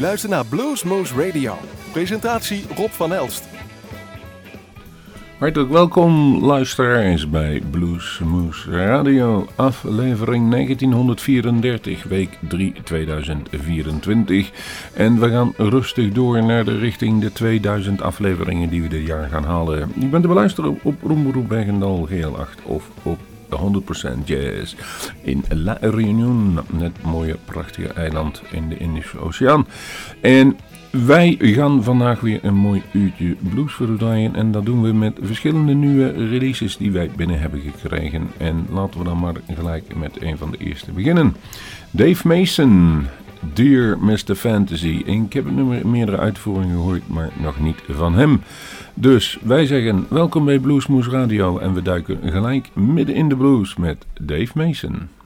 luistert naar Bluesmoose Radio. Presentatie Rob van Elst. Hartelijk welkom luisteraars bij Bluesmoose Radio, aflevering 1934, week 3 2024. En we gaan rustig door naar de richting de 2000 afleveringen die we dit jaar gaan halen. Je bent te beluisteren op Roemberoep Bergendal GL8 of op 100% jazz in La Réunion, het mooie prachtige eiland in de Indische Oceaan. En wij gaan vandaag weer een mooi uurtje blues voor u draaien en dat doen we met verschillende nieuwe releases die wij binnen hebben gekregen. En laten we dan maar gelijk met een van de eerste beginnen. Dave Mason, Dear Mr. Fantasy. ik heb meerdere uitvoeringen gehoord, maar nog niet van hem. Dus wij zeggen welkom bij Bluesmoes Radio en we duiken gelijk midden in de blues met Dave Mason.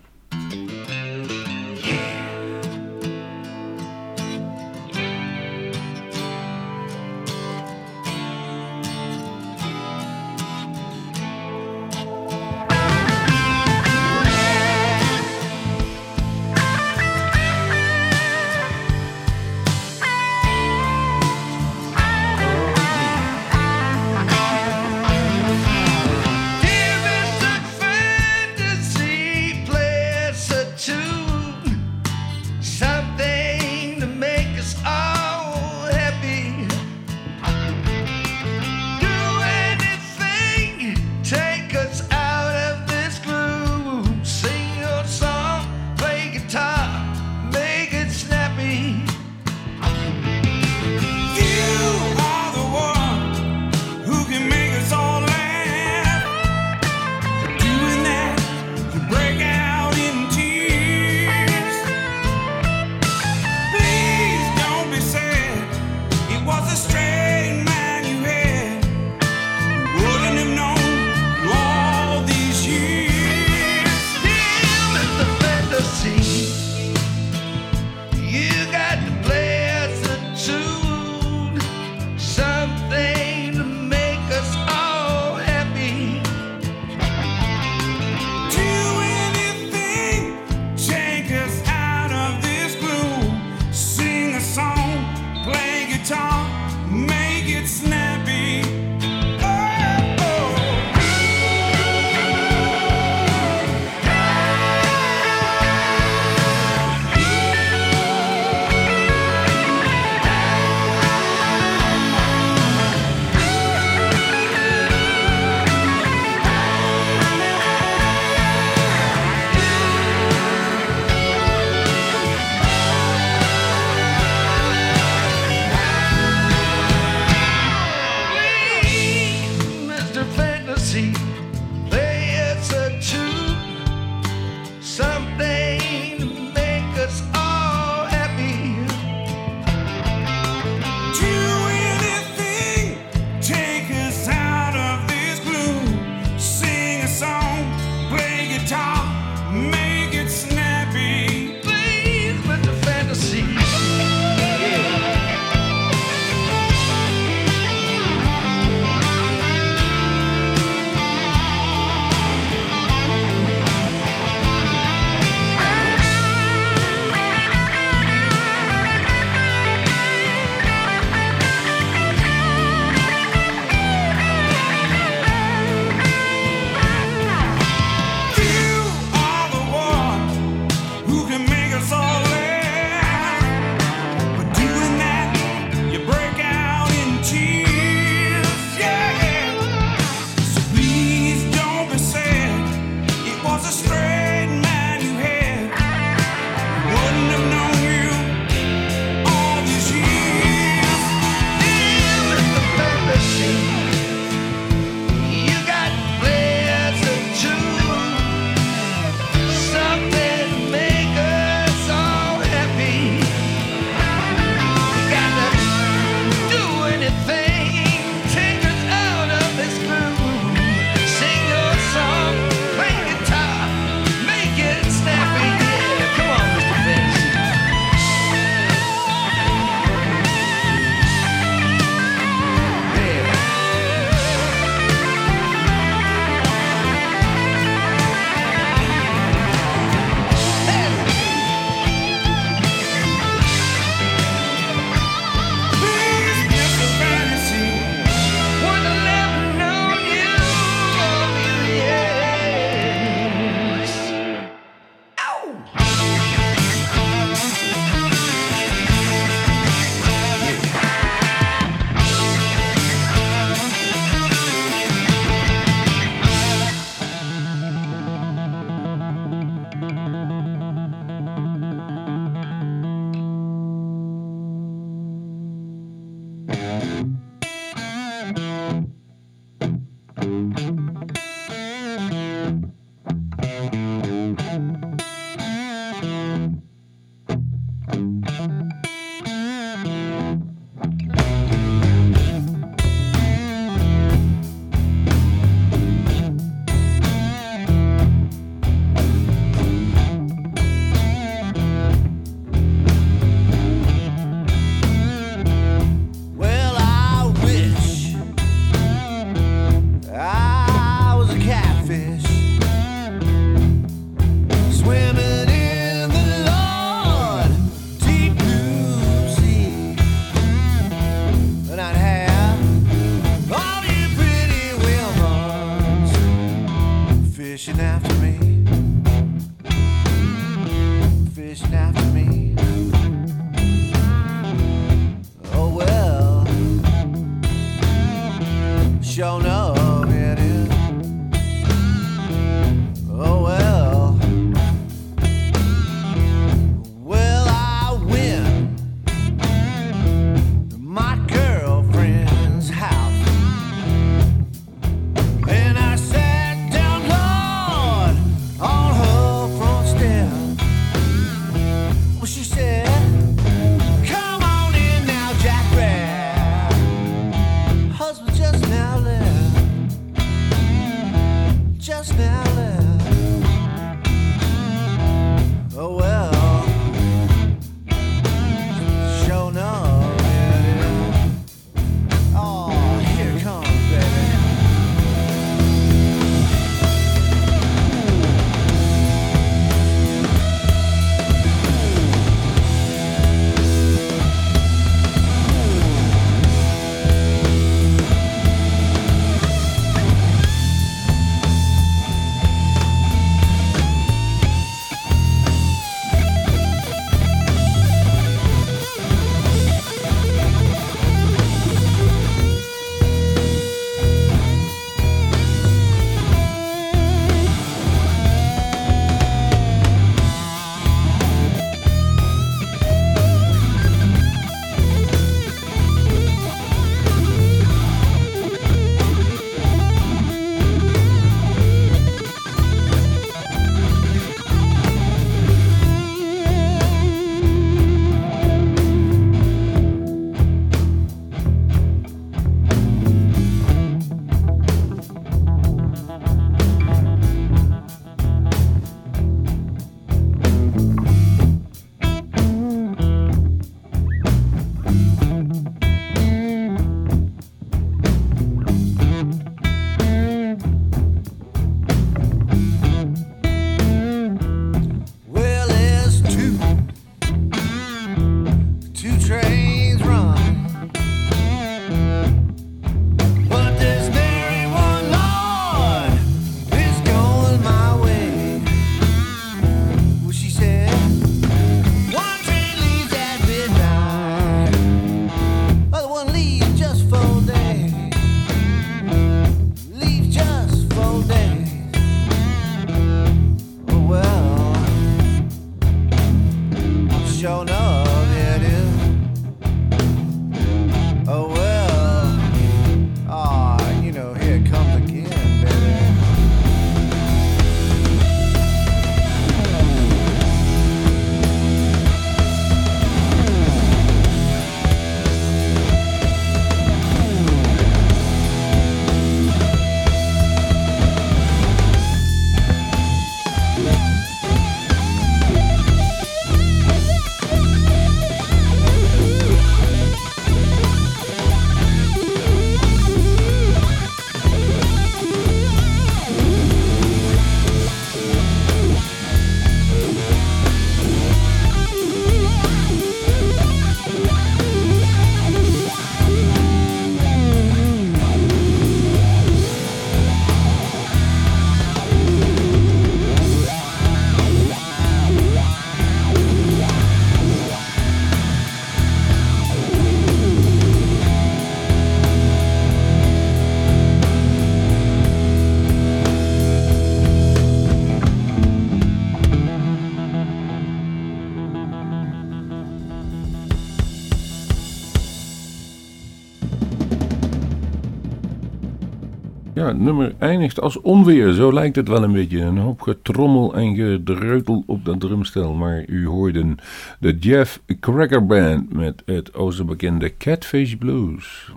Nummer eindigt als onweer. Zo lijkt het wel een beetje. Een hoop getrommel en gedreutel op dat drumstel. Maar u hoorde de Jeff Cracker Band met het oosterbekende Catfish Blues.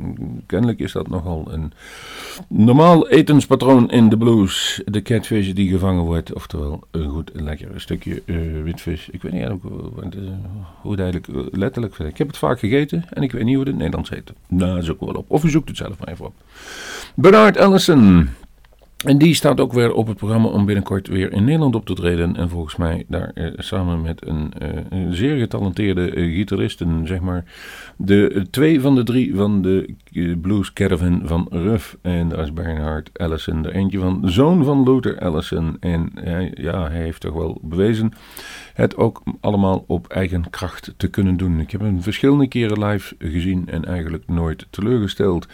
Kennelijk is dat nogal een normaal etenspatroon in de blues. De catfish die gevangen wordt. Oftewel een goed lekker stukje eh, witvis. Ik weet niet uh, hoe het eigenlijk uh, letterlijk Ik heb het vaak gegeten en ik weet niet hoe het in het Nederlands heet. Nou, zoek wel op. Of u zoekt het zelf maar even op. Bernard Ellison. En die staat ook weer op het programma om binnenkort weer in Nederland op te treden. En volgens mij daar eh, samen met een, eh, zeer getalenteerde eh, gitaristen, zeg maar. De twee van de drie van de Blues Caravan van Ruff. En dat is Bernhard Allison. De eentje van zoon van Luther Allison. En ja, hij heeft toch wel bewezen het ook allemaal op eigen kracht te kunnen doen. Ik heb hem verschillende keren live gezien en eigenlijk nooit teleurgesteld.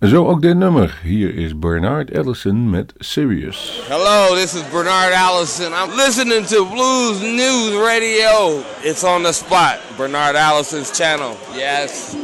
Zo ook dit nummer. Hier is Bernard Allison met Sirius. Hello, this is Bernard Allison. I'm listening to Blues News Radio. It's on the spot. Bernard Allison's channel. Yes.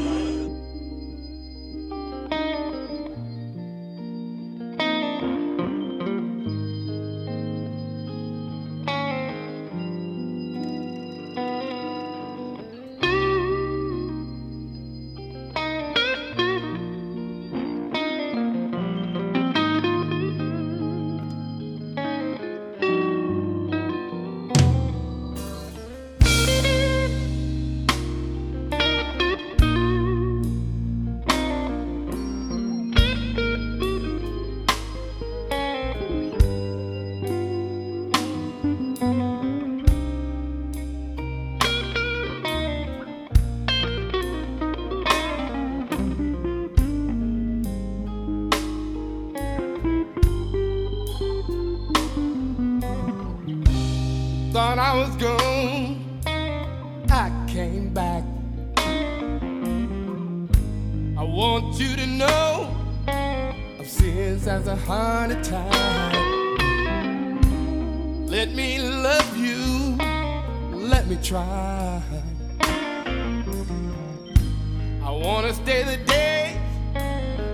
I wanna stay the day,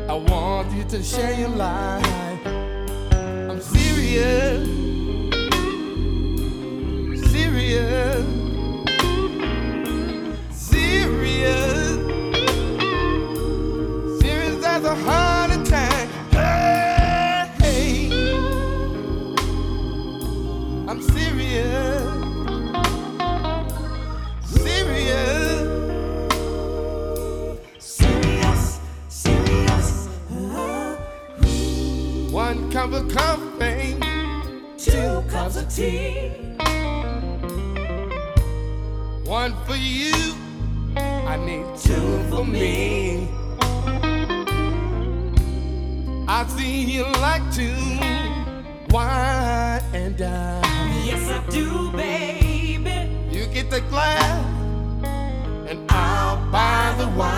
I want you to share your life. I'm serious, serious, of coffee, two cups of tea. One for you, I need two for me. I see you like to wine and dine. Yes, I do, baby. You get the glass, and I'll buy the wine.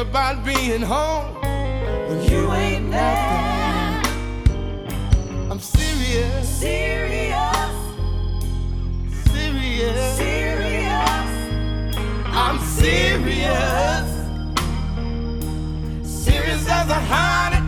About being home. when You ain't there. I'm serious, Serious, serious. serious. I'm serious. Serious as a heart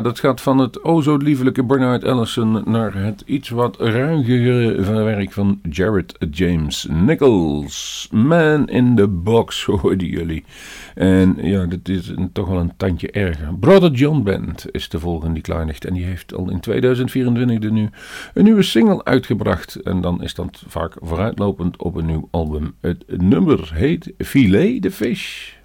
dat gaat van het o zo liefelijke Bernard Ellison naar het iets wat ruigere werk van Jared James Nichols. Man in the Box hoorden jullie. En ja, dat is een, toch wel een tandje erger. Brother John Band is de volgende die. En die heeft al in 2024 de nu een nieuwe single uitgebracht. En dan is dat vaak vooruitlopend op een nieuw album. Het nummer heet Filet de Fish.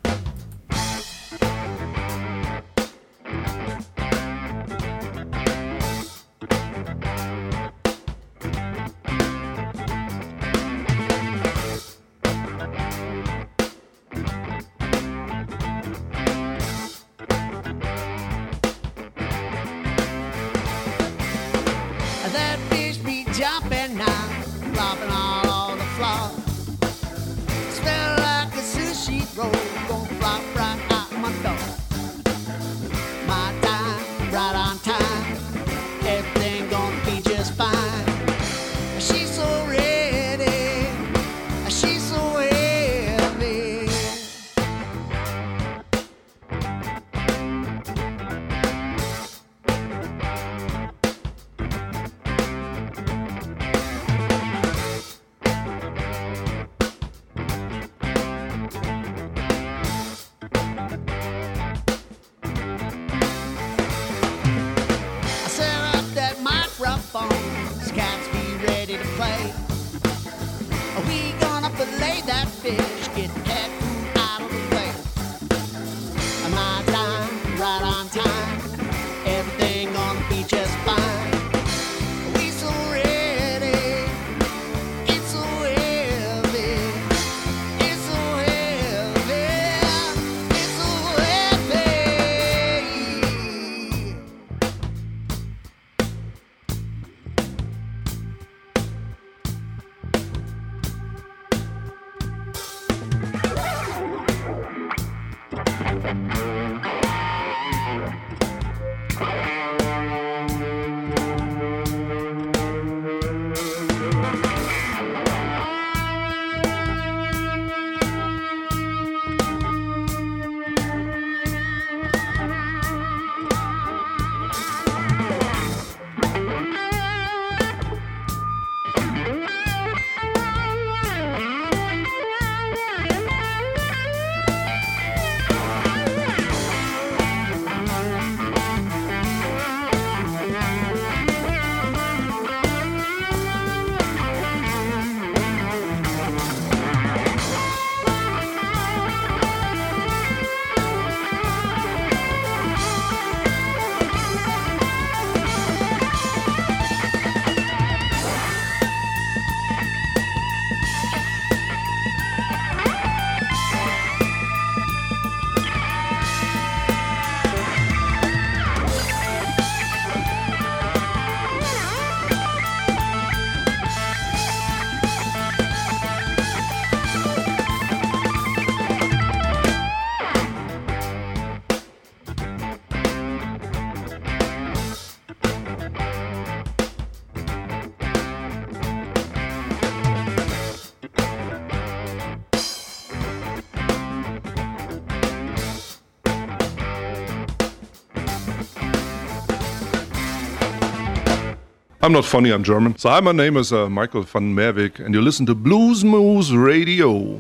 I'm not funny, I'm German. So, hi, my name is uh, Michael van Merwyk, and you listen to Blues Moose Radio.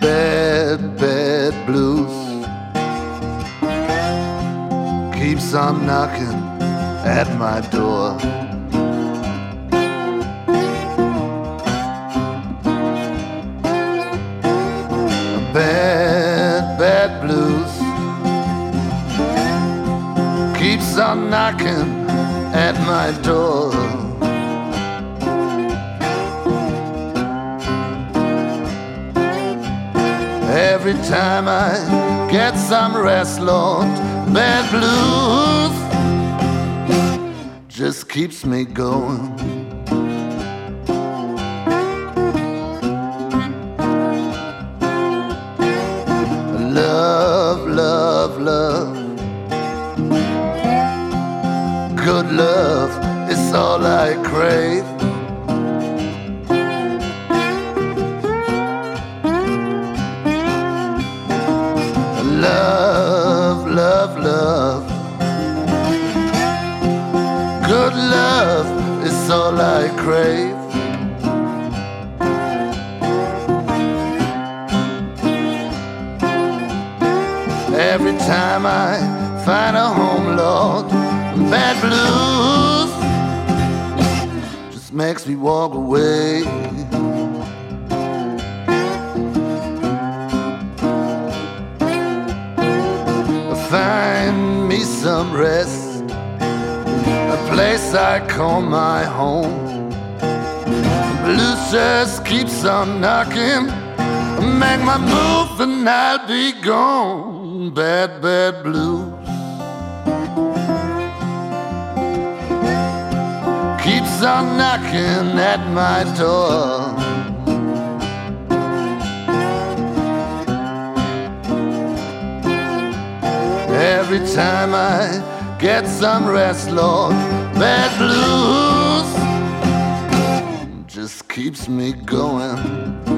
Bad, bad blues keeps on knocking at my door. Bad, bad blues keeps on knocking at my door. Every time I get some rest, Lord, bad blues just keeps me going. Love, love, love. Good love is all I crave. Crave. Every time I find a home, Lord, bad blues just makes me walk away. Find me some rest, a place I call my home. Just keeps on knocking. Make my move and I'll be gone. Bad, bad blues. Keeps on knocking at my door. Every time I get some rest, Lord, bad blues keeps me going.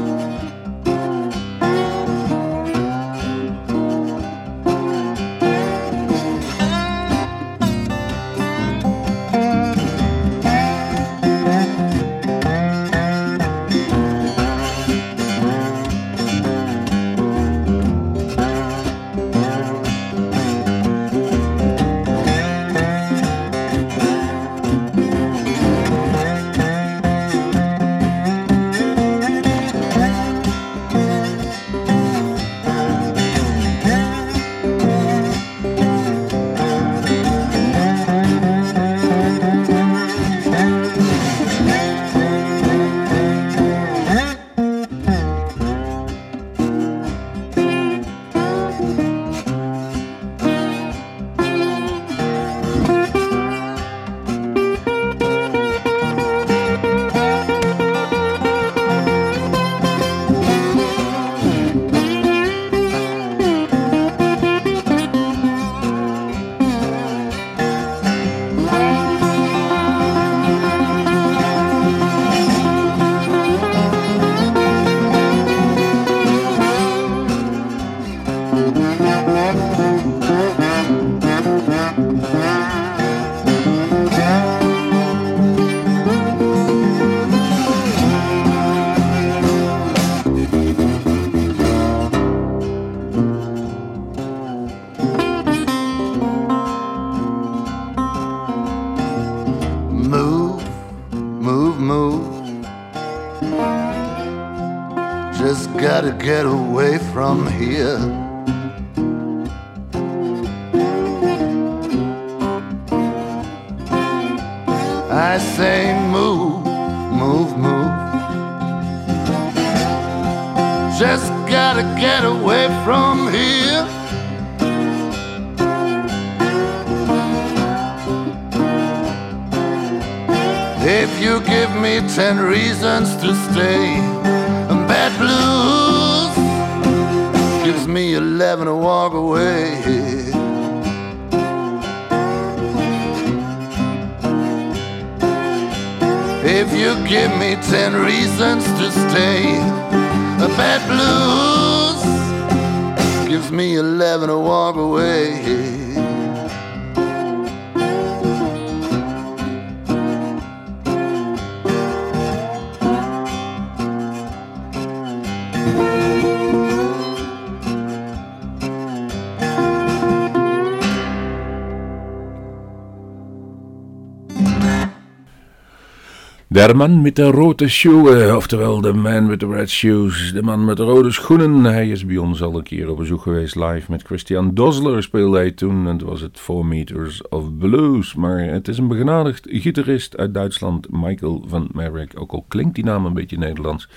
Der man met de rode schoenen, oftewel de man with the red shoes, de man met de rode schoenen. Hij is bij ons al een keer op bezoek geweest live met Christian Dosler speelde hij toen. En het was het 4 Meters of Blues. Maar het is een begenadigd gitarist uit Duitsland, Michael van Merrick. Ook al klinkt die naam een beetje Nederlands.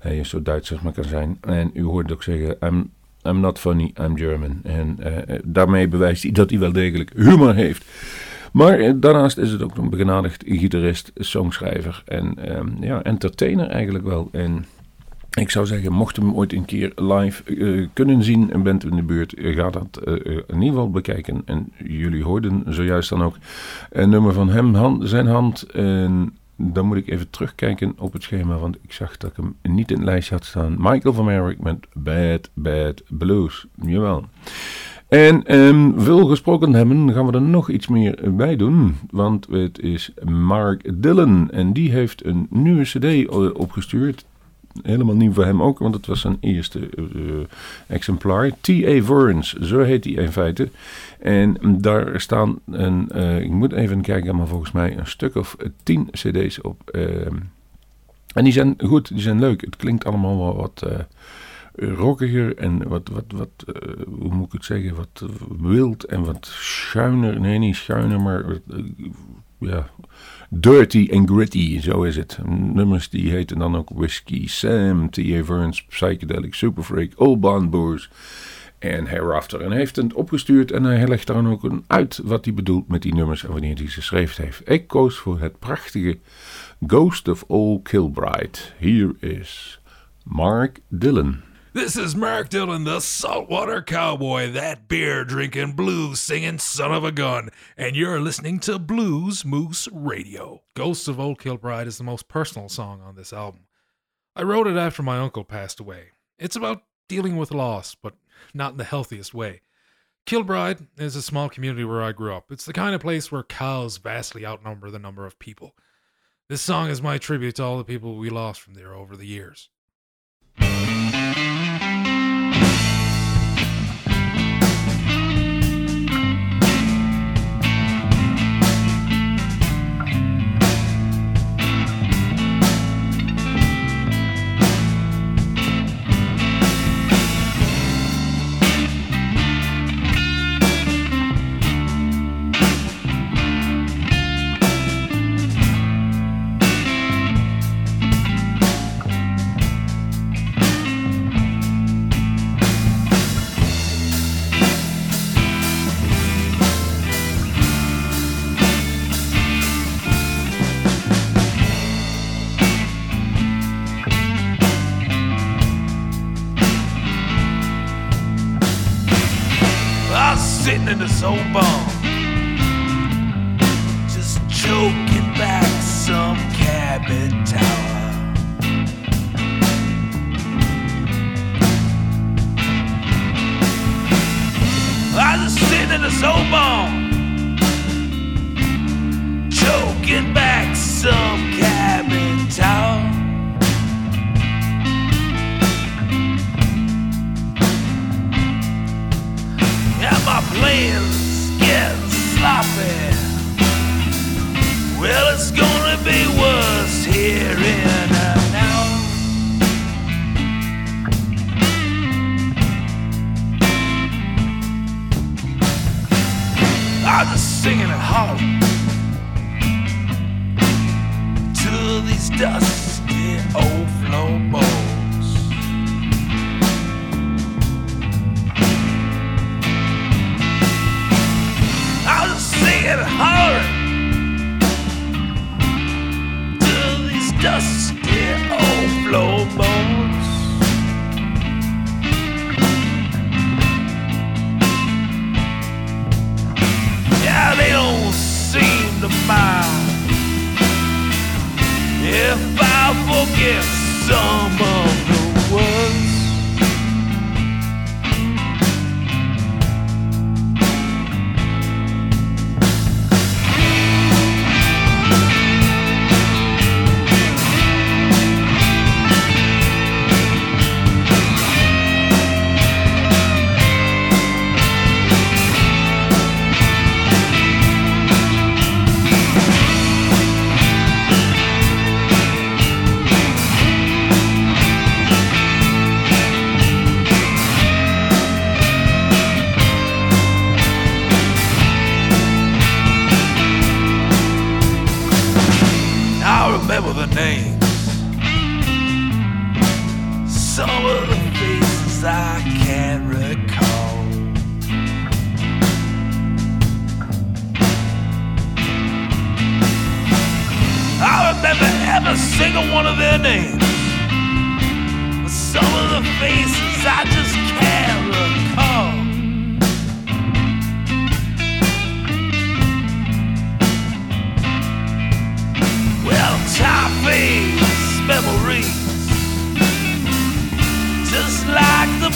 Hij is zo Duits zeg maar kan zijn. En u hoort ook zeggen, I'm, I'm not funny, I'm German. En eh, daarmee bewijst hij dat hij wel degelijk humor heeft. Maar eh, daarnaast is het ook een begenadigd gitarist, songschrijver en ehm, ja, entertainer eigenlijk wel. En ik zou zeggen, mocht hem ooit een keer live eh, kunnen zien en bent in de buurt, eh, ga dat in ieder geval bekijken. En jullie hoorden zojuist dan ook een nummer van hem, zijn hand. En dan moet ik even terugkijken op het schema, want ik zag dat ik hem niet in het lijstje had staan. Michael van Merrick met Bad Bad Blues. Jawel. En ehm, veel gesproken hebben, gaan we er nog iets meer bij doen. Want het is Mark Dillon. En die heeft een nieuwe CD eh, opgestuurd. Helemaal nieuw voor hem ook, want het was zijn eerste eh, exemplaar. T.A. Verns, zo heet hij in feite. En daar staan, een, eh, ik moet even kijken, maar volgens mij een stuk of tien CD's op. ehm. en die zijn goed, die zijn leuk. Het klinkt allemaal wel wat. Rockiger en wat, wat, wat eh, hoe moet ik het zeggen, wat wild en wat schuiner. Nee, niet schuiner, maar eh, ja, dirty en gritty, zo is het. Nummers die heten dan ook Whiskey Sam, T.A. Verns, Psychedelic Superfreak, Old Bond Boers en Hereafter. En hij heeft het opgestuurd en hij legt dan ook een uit wat hij bedoelt met die nummers en wanneer hij ze geschreven heeft. Ik koos voor het prachtige Ghost of Old Kilbride. Hier is Mark Dillon. This is Mark Dillon, the saltwater cowboy, that beer drinking, blues singing son of a gun, and you're listening to Bluesmoose Radio. Ghosts of Old Kilbride is the most personal song on this album. I wrote it after my uncle passed away. It's about dealing with loss, but not in the healthiest way. Kilbride is a small community where I grew up. It's the kind of place where cows vastly outnumber the number of people. This song is my tribute to all the people we lost from there over the years. Singing it hard to these dusty old floorboards. I was singing hard to these dusty if I forget some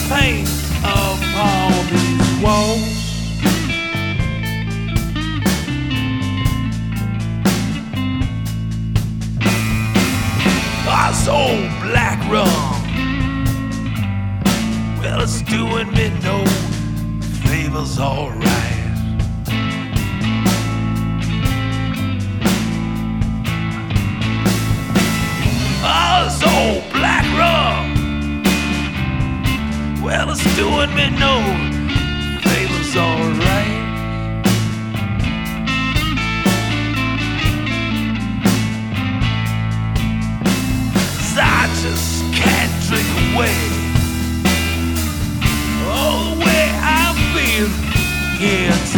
paint all these walls. I sold black rum. Well, it's doing me no favors, alright. us old black rum. Well, it's doing me no favors, alright. I just can't drink away. Oh, the way I feel here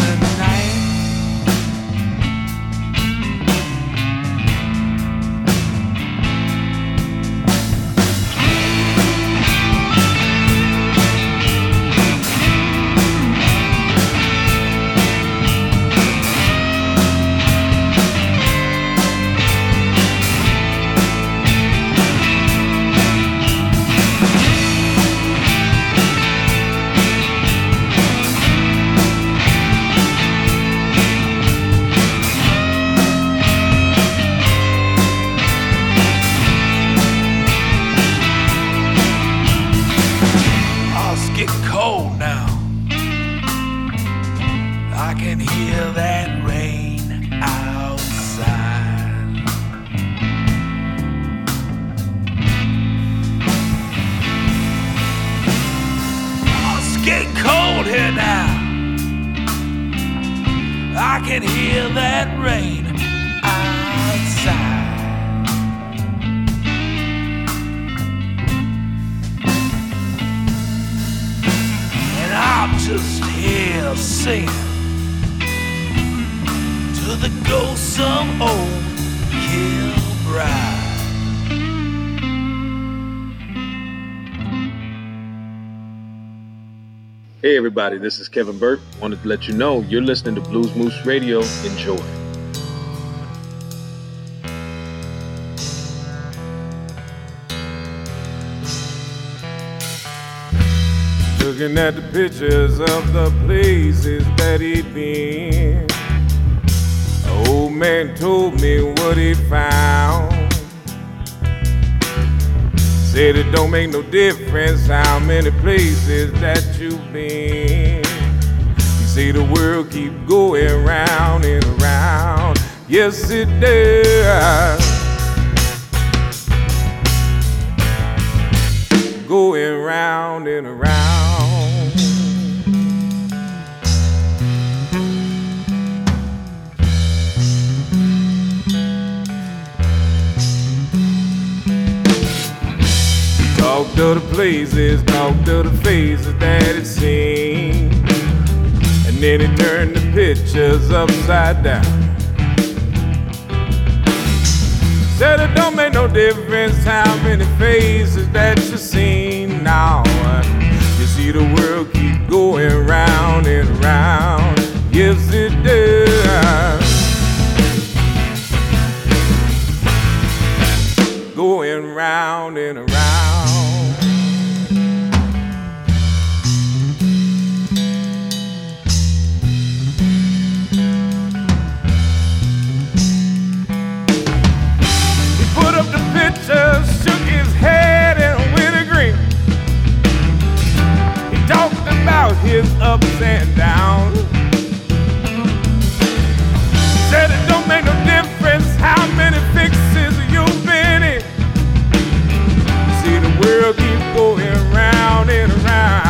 I can hear that rain outside. and I'm just here singing to the ghosts of old Kilbride. Hey everybody, this is Kevin Burt. Wanted to let you know you're listening to Bluesmoose Radio. Enjoy. Looking at the pictures of the places that he'd been. Old man told me what he found. Said it don't make no difference how many places that you've been. You say the world keep going round and around. Yes, it does. Going round and around. Talk to the places, talk to the faces that it seen. And then he turned the pictures upside down. Said it don't make no difference how many faces that you seen now. You see the world keep going round and round. Yes, it does. Going round and around. His ups and downs. Said it don't make no difference how many fixes you've been in. See the world keep going round and around.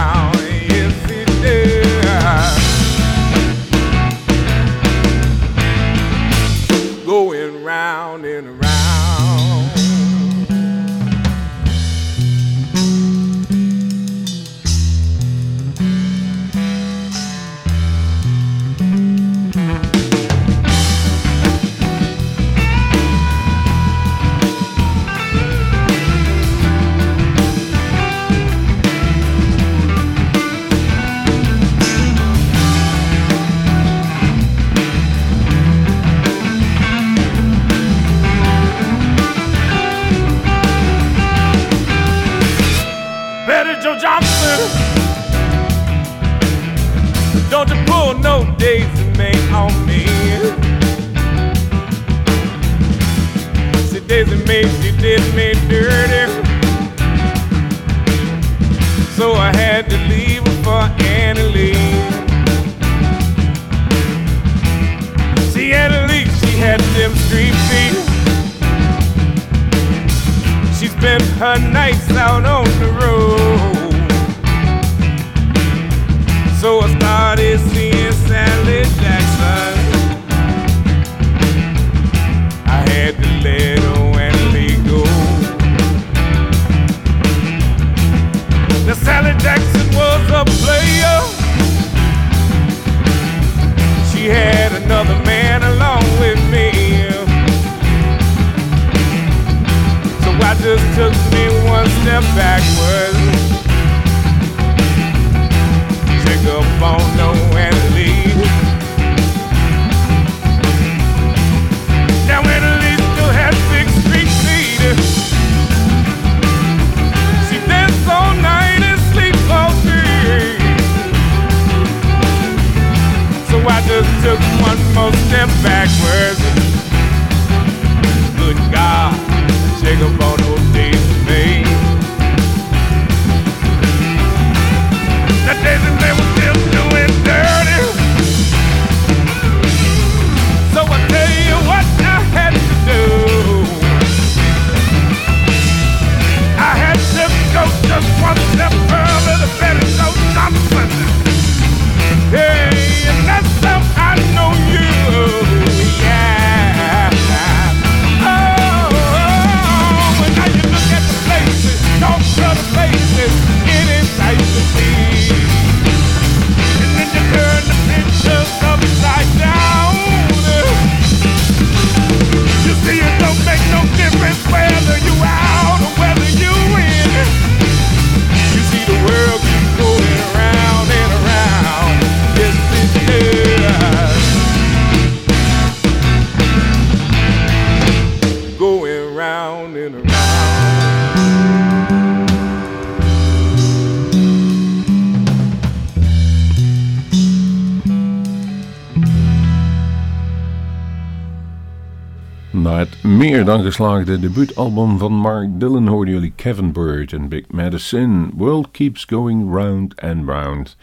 Na het meer dan geslaagde debuutalbum van Mark Dillon hoorden jullie Kevin Bird en Big Medicine. World Keeps Going Round and Round.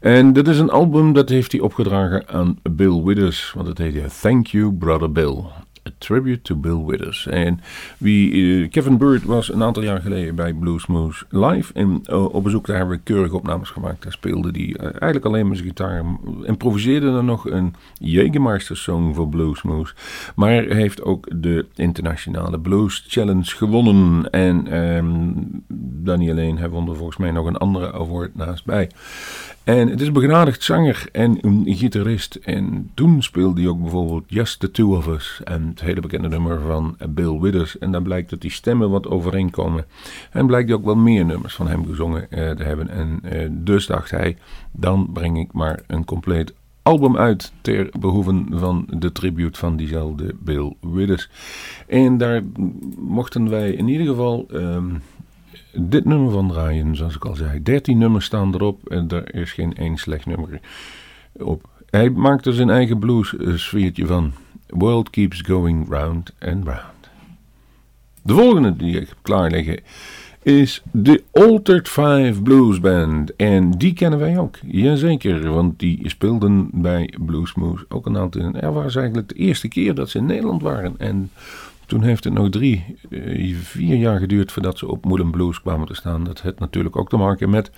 En dit is een album dat heeft hij opgedragen aan Bill Withers, want het heet Thank You Brother Bill. A tribute to Bill Withers. En wie, eh, Kevin Bird was een aantal jaar geleden bij Bluesmoose live. En eh, op bezoek daar hebben we keurige opnames gemaakt. Daar speelde hij eh, eigenlijk alleen met zijn gitaar. Improviseerde er nog een Jägermeister song voor Bluesmoose. Maar heeft ook de internationale Blues Challenge gewonnen. En ehm, dan niet alleen, hij won er volgens mij nog een andere award naast bij. En het is een begenadigd zanger en een gitarist. En toen speelde hij ook bijvoorbeeld Just the Two of Us. En het hele bekende nummer van Bill Withers. En dan blijkt dat die stemmen wat overeenkomen. En blijkt ook wel meer nummers van hem gezongen eh, te hebben. En eh, dus dacht hij, dan breng ik maar een compleet album uit ter behoeven van de tribute van diezelfde Bill Withers. En daar mochten wij in ieder geval ehm, dit nummer van draaien, zoals ik al zei. 13 nummers staan erop en er is geen één slecht nummer op. Hij maakt er zijn eigen blues eh, sfeertje van. World keeps going round and round. De volgende die ik heb klaar liggen is de Altered Five Blues Band. En die kennen wij ook. Jazeker, want die speelden bij Bluesmoose ook een aantal. En er was eigenlijk de eerste keer dat ze in Nederland waren. En toen heeft het nog drie, eh, vier jaar geduurd voordat ze op Moulin Blues kwamen te staan. Dat heeft natuurlijk ook te maken met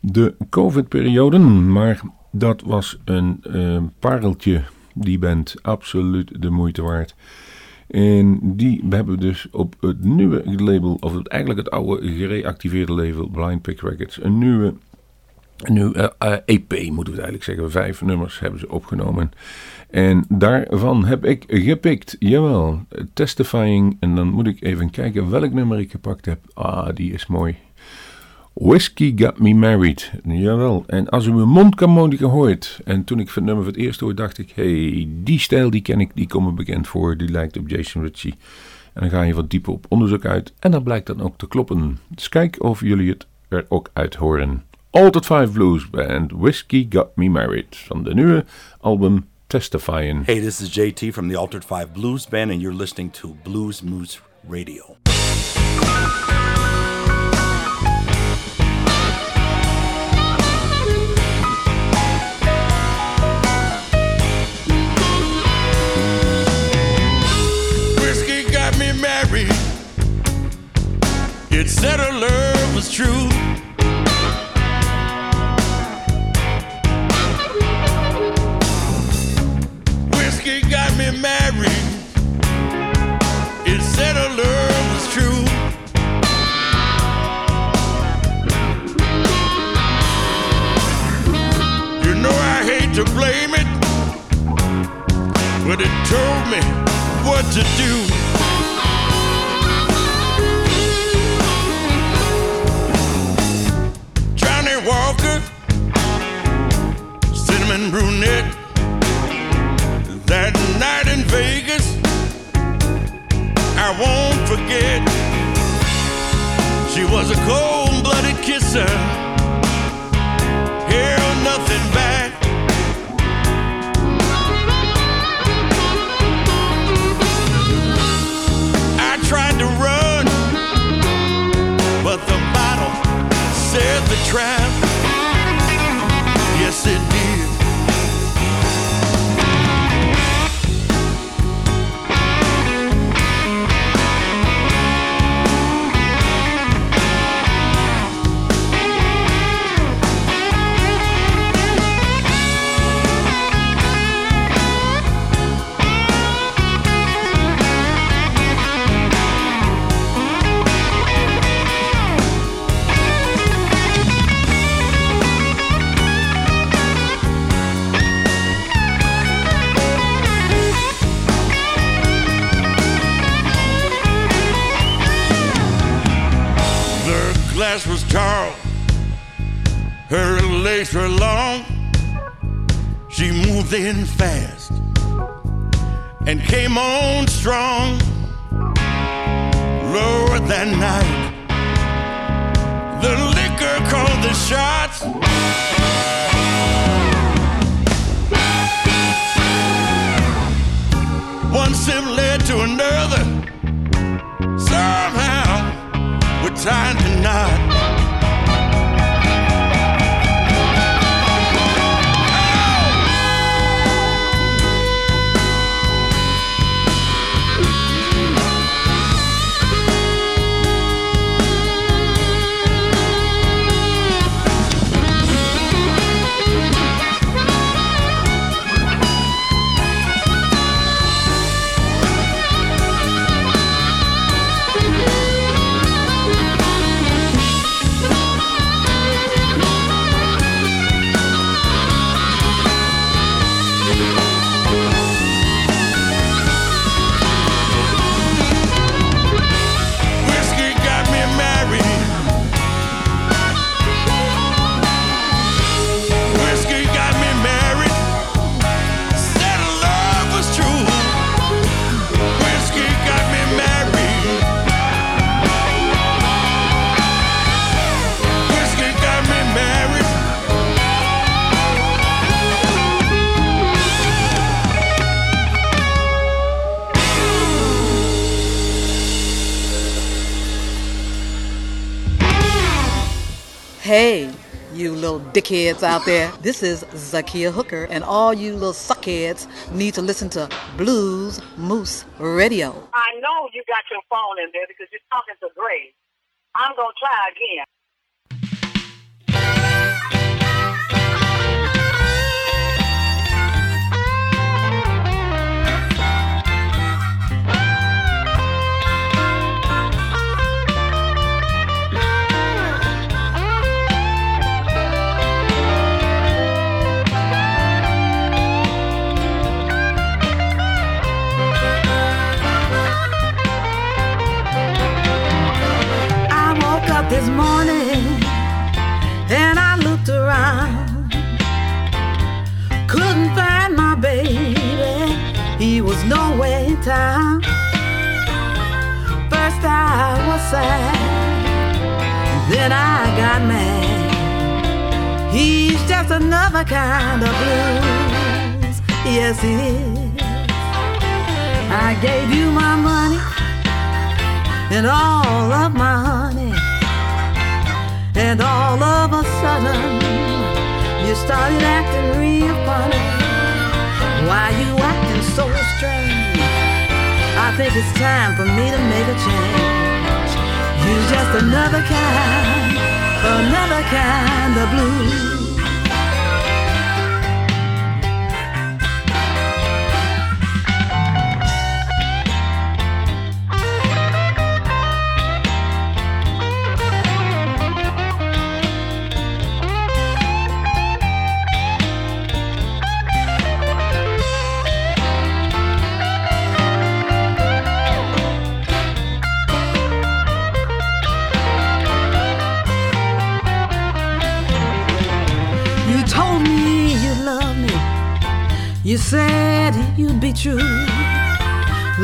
de COVID-periode. Maar dat was een eh, pareltje. Die band absoluut de moeite waard. En die hebben we dus op het nieuwe label, of eigenlijk het oude gereactiveerde label Blind Pick Records, een nieuwe, een nieuwe eh, eh, EP moeten we het eigenlijk zeggen. Vijf nummers hebben ze opgenomen. En daarvan heb ik gepikt, jawel, Testifying. En dan moet ik even kijken welk nummer ik gepakt heb. Ah, die is mooi. Whiskey Got Me Married. Jawel. En als u mijn mondharmonica hoort. En toen ik het nummer voor het eerst hoorde, dacht ik: hey, die stijl die ken ik, die komt me bekend voor. Die lijkt op Jason Ritchie. En dan ga je wat dieper op onderzoek uit. En dan blijkt dat ook te kloppen. Dus kijk of jullie het er ook uit horen. Altered Five Blues Band Whiskey Got Me Married. Van de nieuwe album Testifying. Hey, this is JT from the Altered Five Blues Band, and you're listening to Bluesmoose Radio. Whiskey got me married. It said our love was true. But it told me what to do. Johnnie Walker, cinnamon brunette. That night in Vegas, I won't forget. She was a cold-blooded kisser. She in fast and came on strong. Lower that night, the liquor called the shots. One sip led to another. Somehow, we're tied to knot. Dickheads out there. This is Zakiya Hooker, and all you little suckheads need to listen to Blues Moose Radio. I know you got your phone in there because you're talking to Grace. I'm going to try again. Sad, then I got mad. He's just another kind of blues, yes he is. I gave you my money and all of my honey. And all of a sudden, you started acting real funny. Why you acting so strange? I think it's time for me to make a change. You're just another kind, another kind of blue. Be true.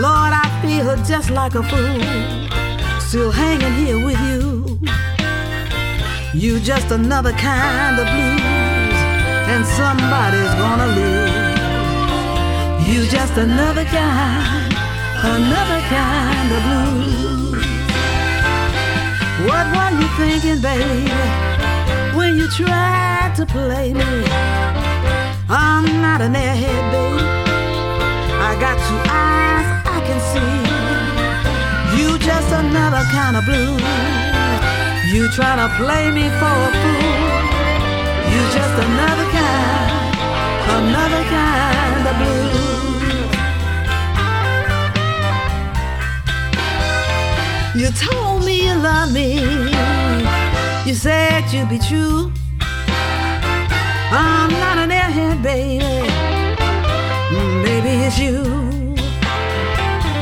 Lord, I feel just like a fool. Still hanging here with you. You just another kind of blues. And somebody's gonna lose. You just another kind, another kind of blues. What were you thinking, baby? when you tried to play me. I'm not an airhead, babe. I got two eyes I can see. You just another kind of blue. You try to play me for a fool. You just another kind, another kind of blue. You told me you love me. You said you'd be true. I'm not an airhead, baby. It's you.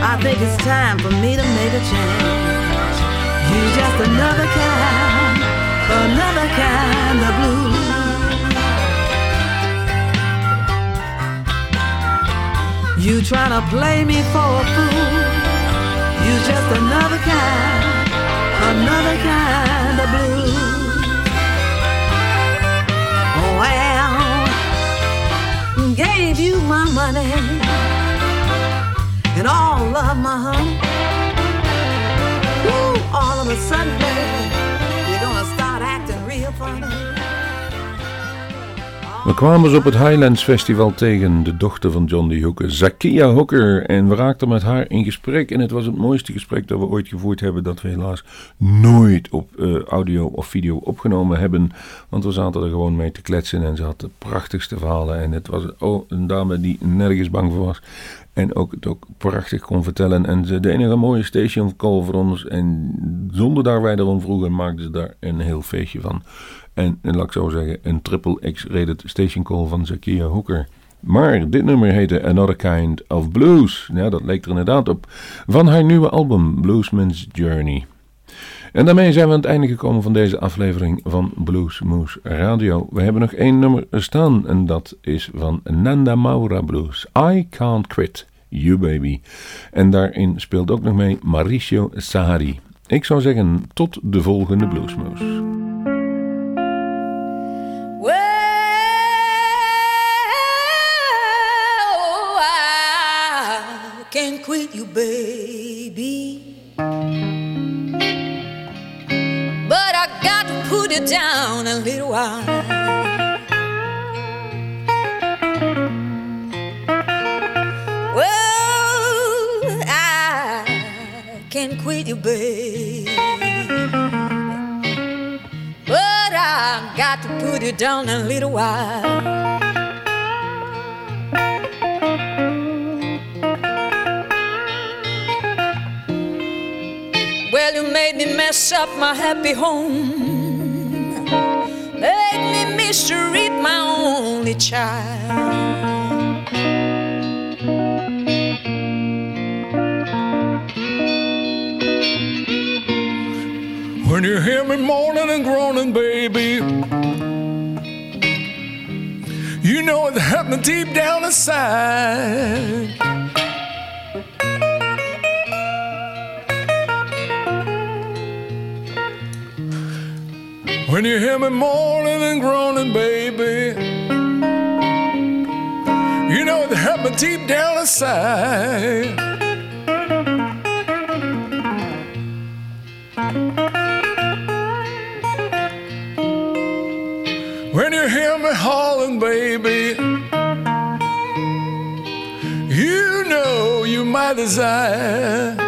I think it's time for me to make a change. You're just another kind, another kind of blue. You try to play me for a fool. You just another kind, another kind of blue. Gave you my money and all of my honey. Woo, all of a sudden, baby, you're gonna start acting real funny. We kwamen ze op het Highlands Festival tegen, de dochter van John D. Hooker, Zakia Hooker. En we raakten met haar in gesprek. En het was het mooiste gesprek dat we ooit gevoerd hebben. Dat we helaas nooit op eh, audio of video opgenomen hebben. Want we zaten er gewoon mee te kletsen. En ze had de prachtigste verhalen. En het was oh, een dame die nergens bang voor was. En ook het ook prachtig kon vertellen. En ze de enige mooie station call voor ons. En zonder daar wij erom vroegen, maakten ze daar een heel feestje van. En, en laat ik zo zeggen, een triple X-rated station call van Zakia Hooker. Maar dit nummer heette Another Kind of Blues. Ja, dat leek er inderdaad op. Van haar nieuwe album Bluesman's Journey. En daarmee zijn we aan het einde gekomen van deze aflevering van Blues Moose Radio. We hebben nog één nummer staan en dat is van Nanda Maura Blues. I Can't Quit You Baby. En daarin speelt ook nog mee Mauricio Sahari. Ik zou zeggen, tot de volgende Blues Moose. Can't you, baby. But I got to put it down a little while. Can't quit you, baby. But I got to put it down a little while. Mess up my happy home. Made me mistreat my only child. When you hear me moaning and groaning, baby, you know it's happening deep down inside. When you hear me moaning and groaning, baby, you know it's happening deep down inside. When you hear me hollering, baby, you know you my desire.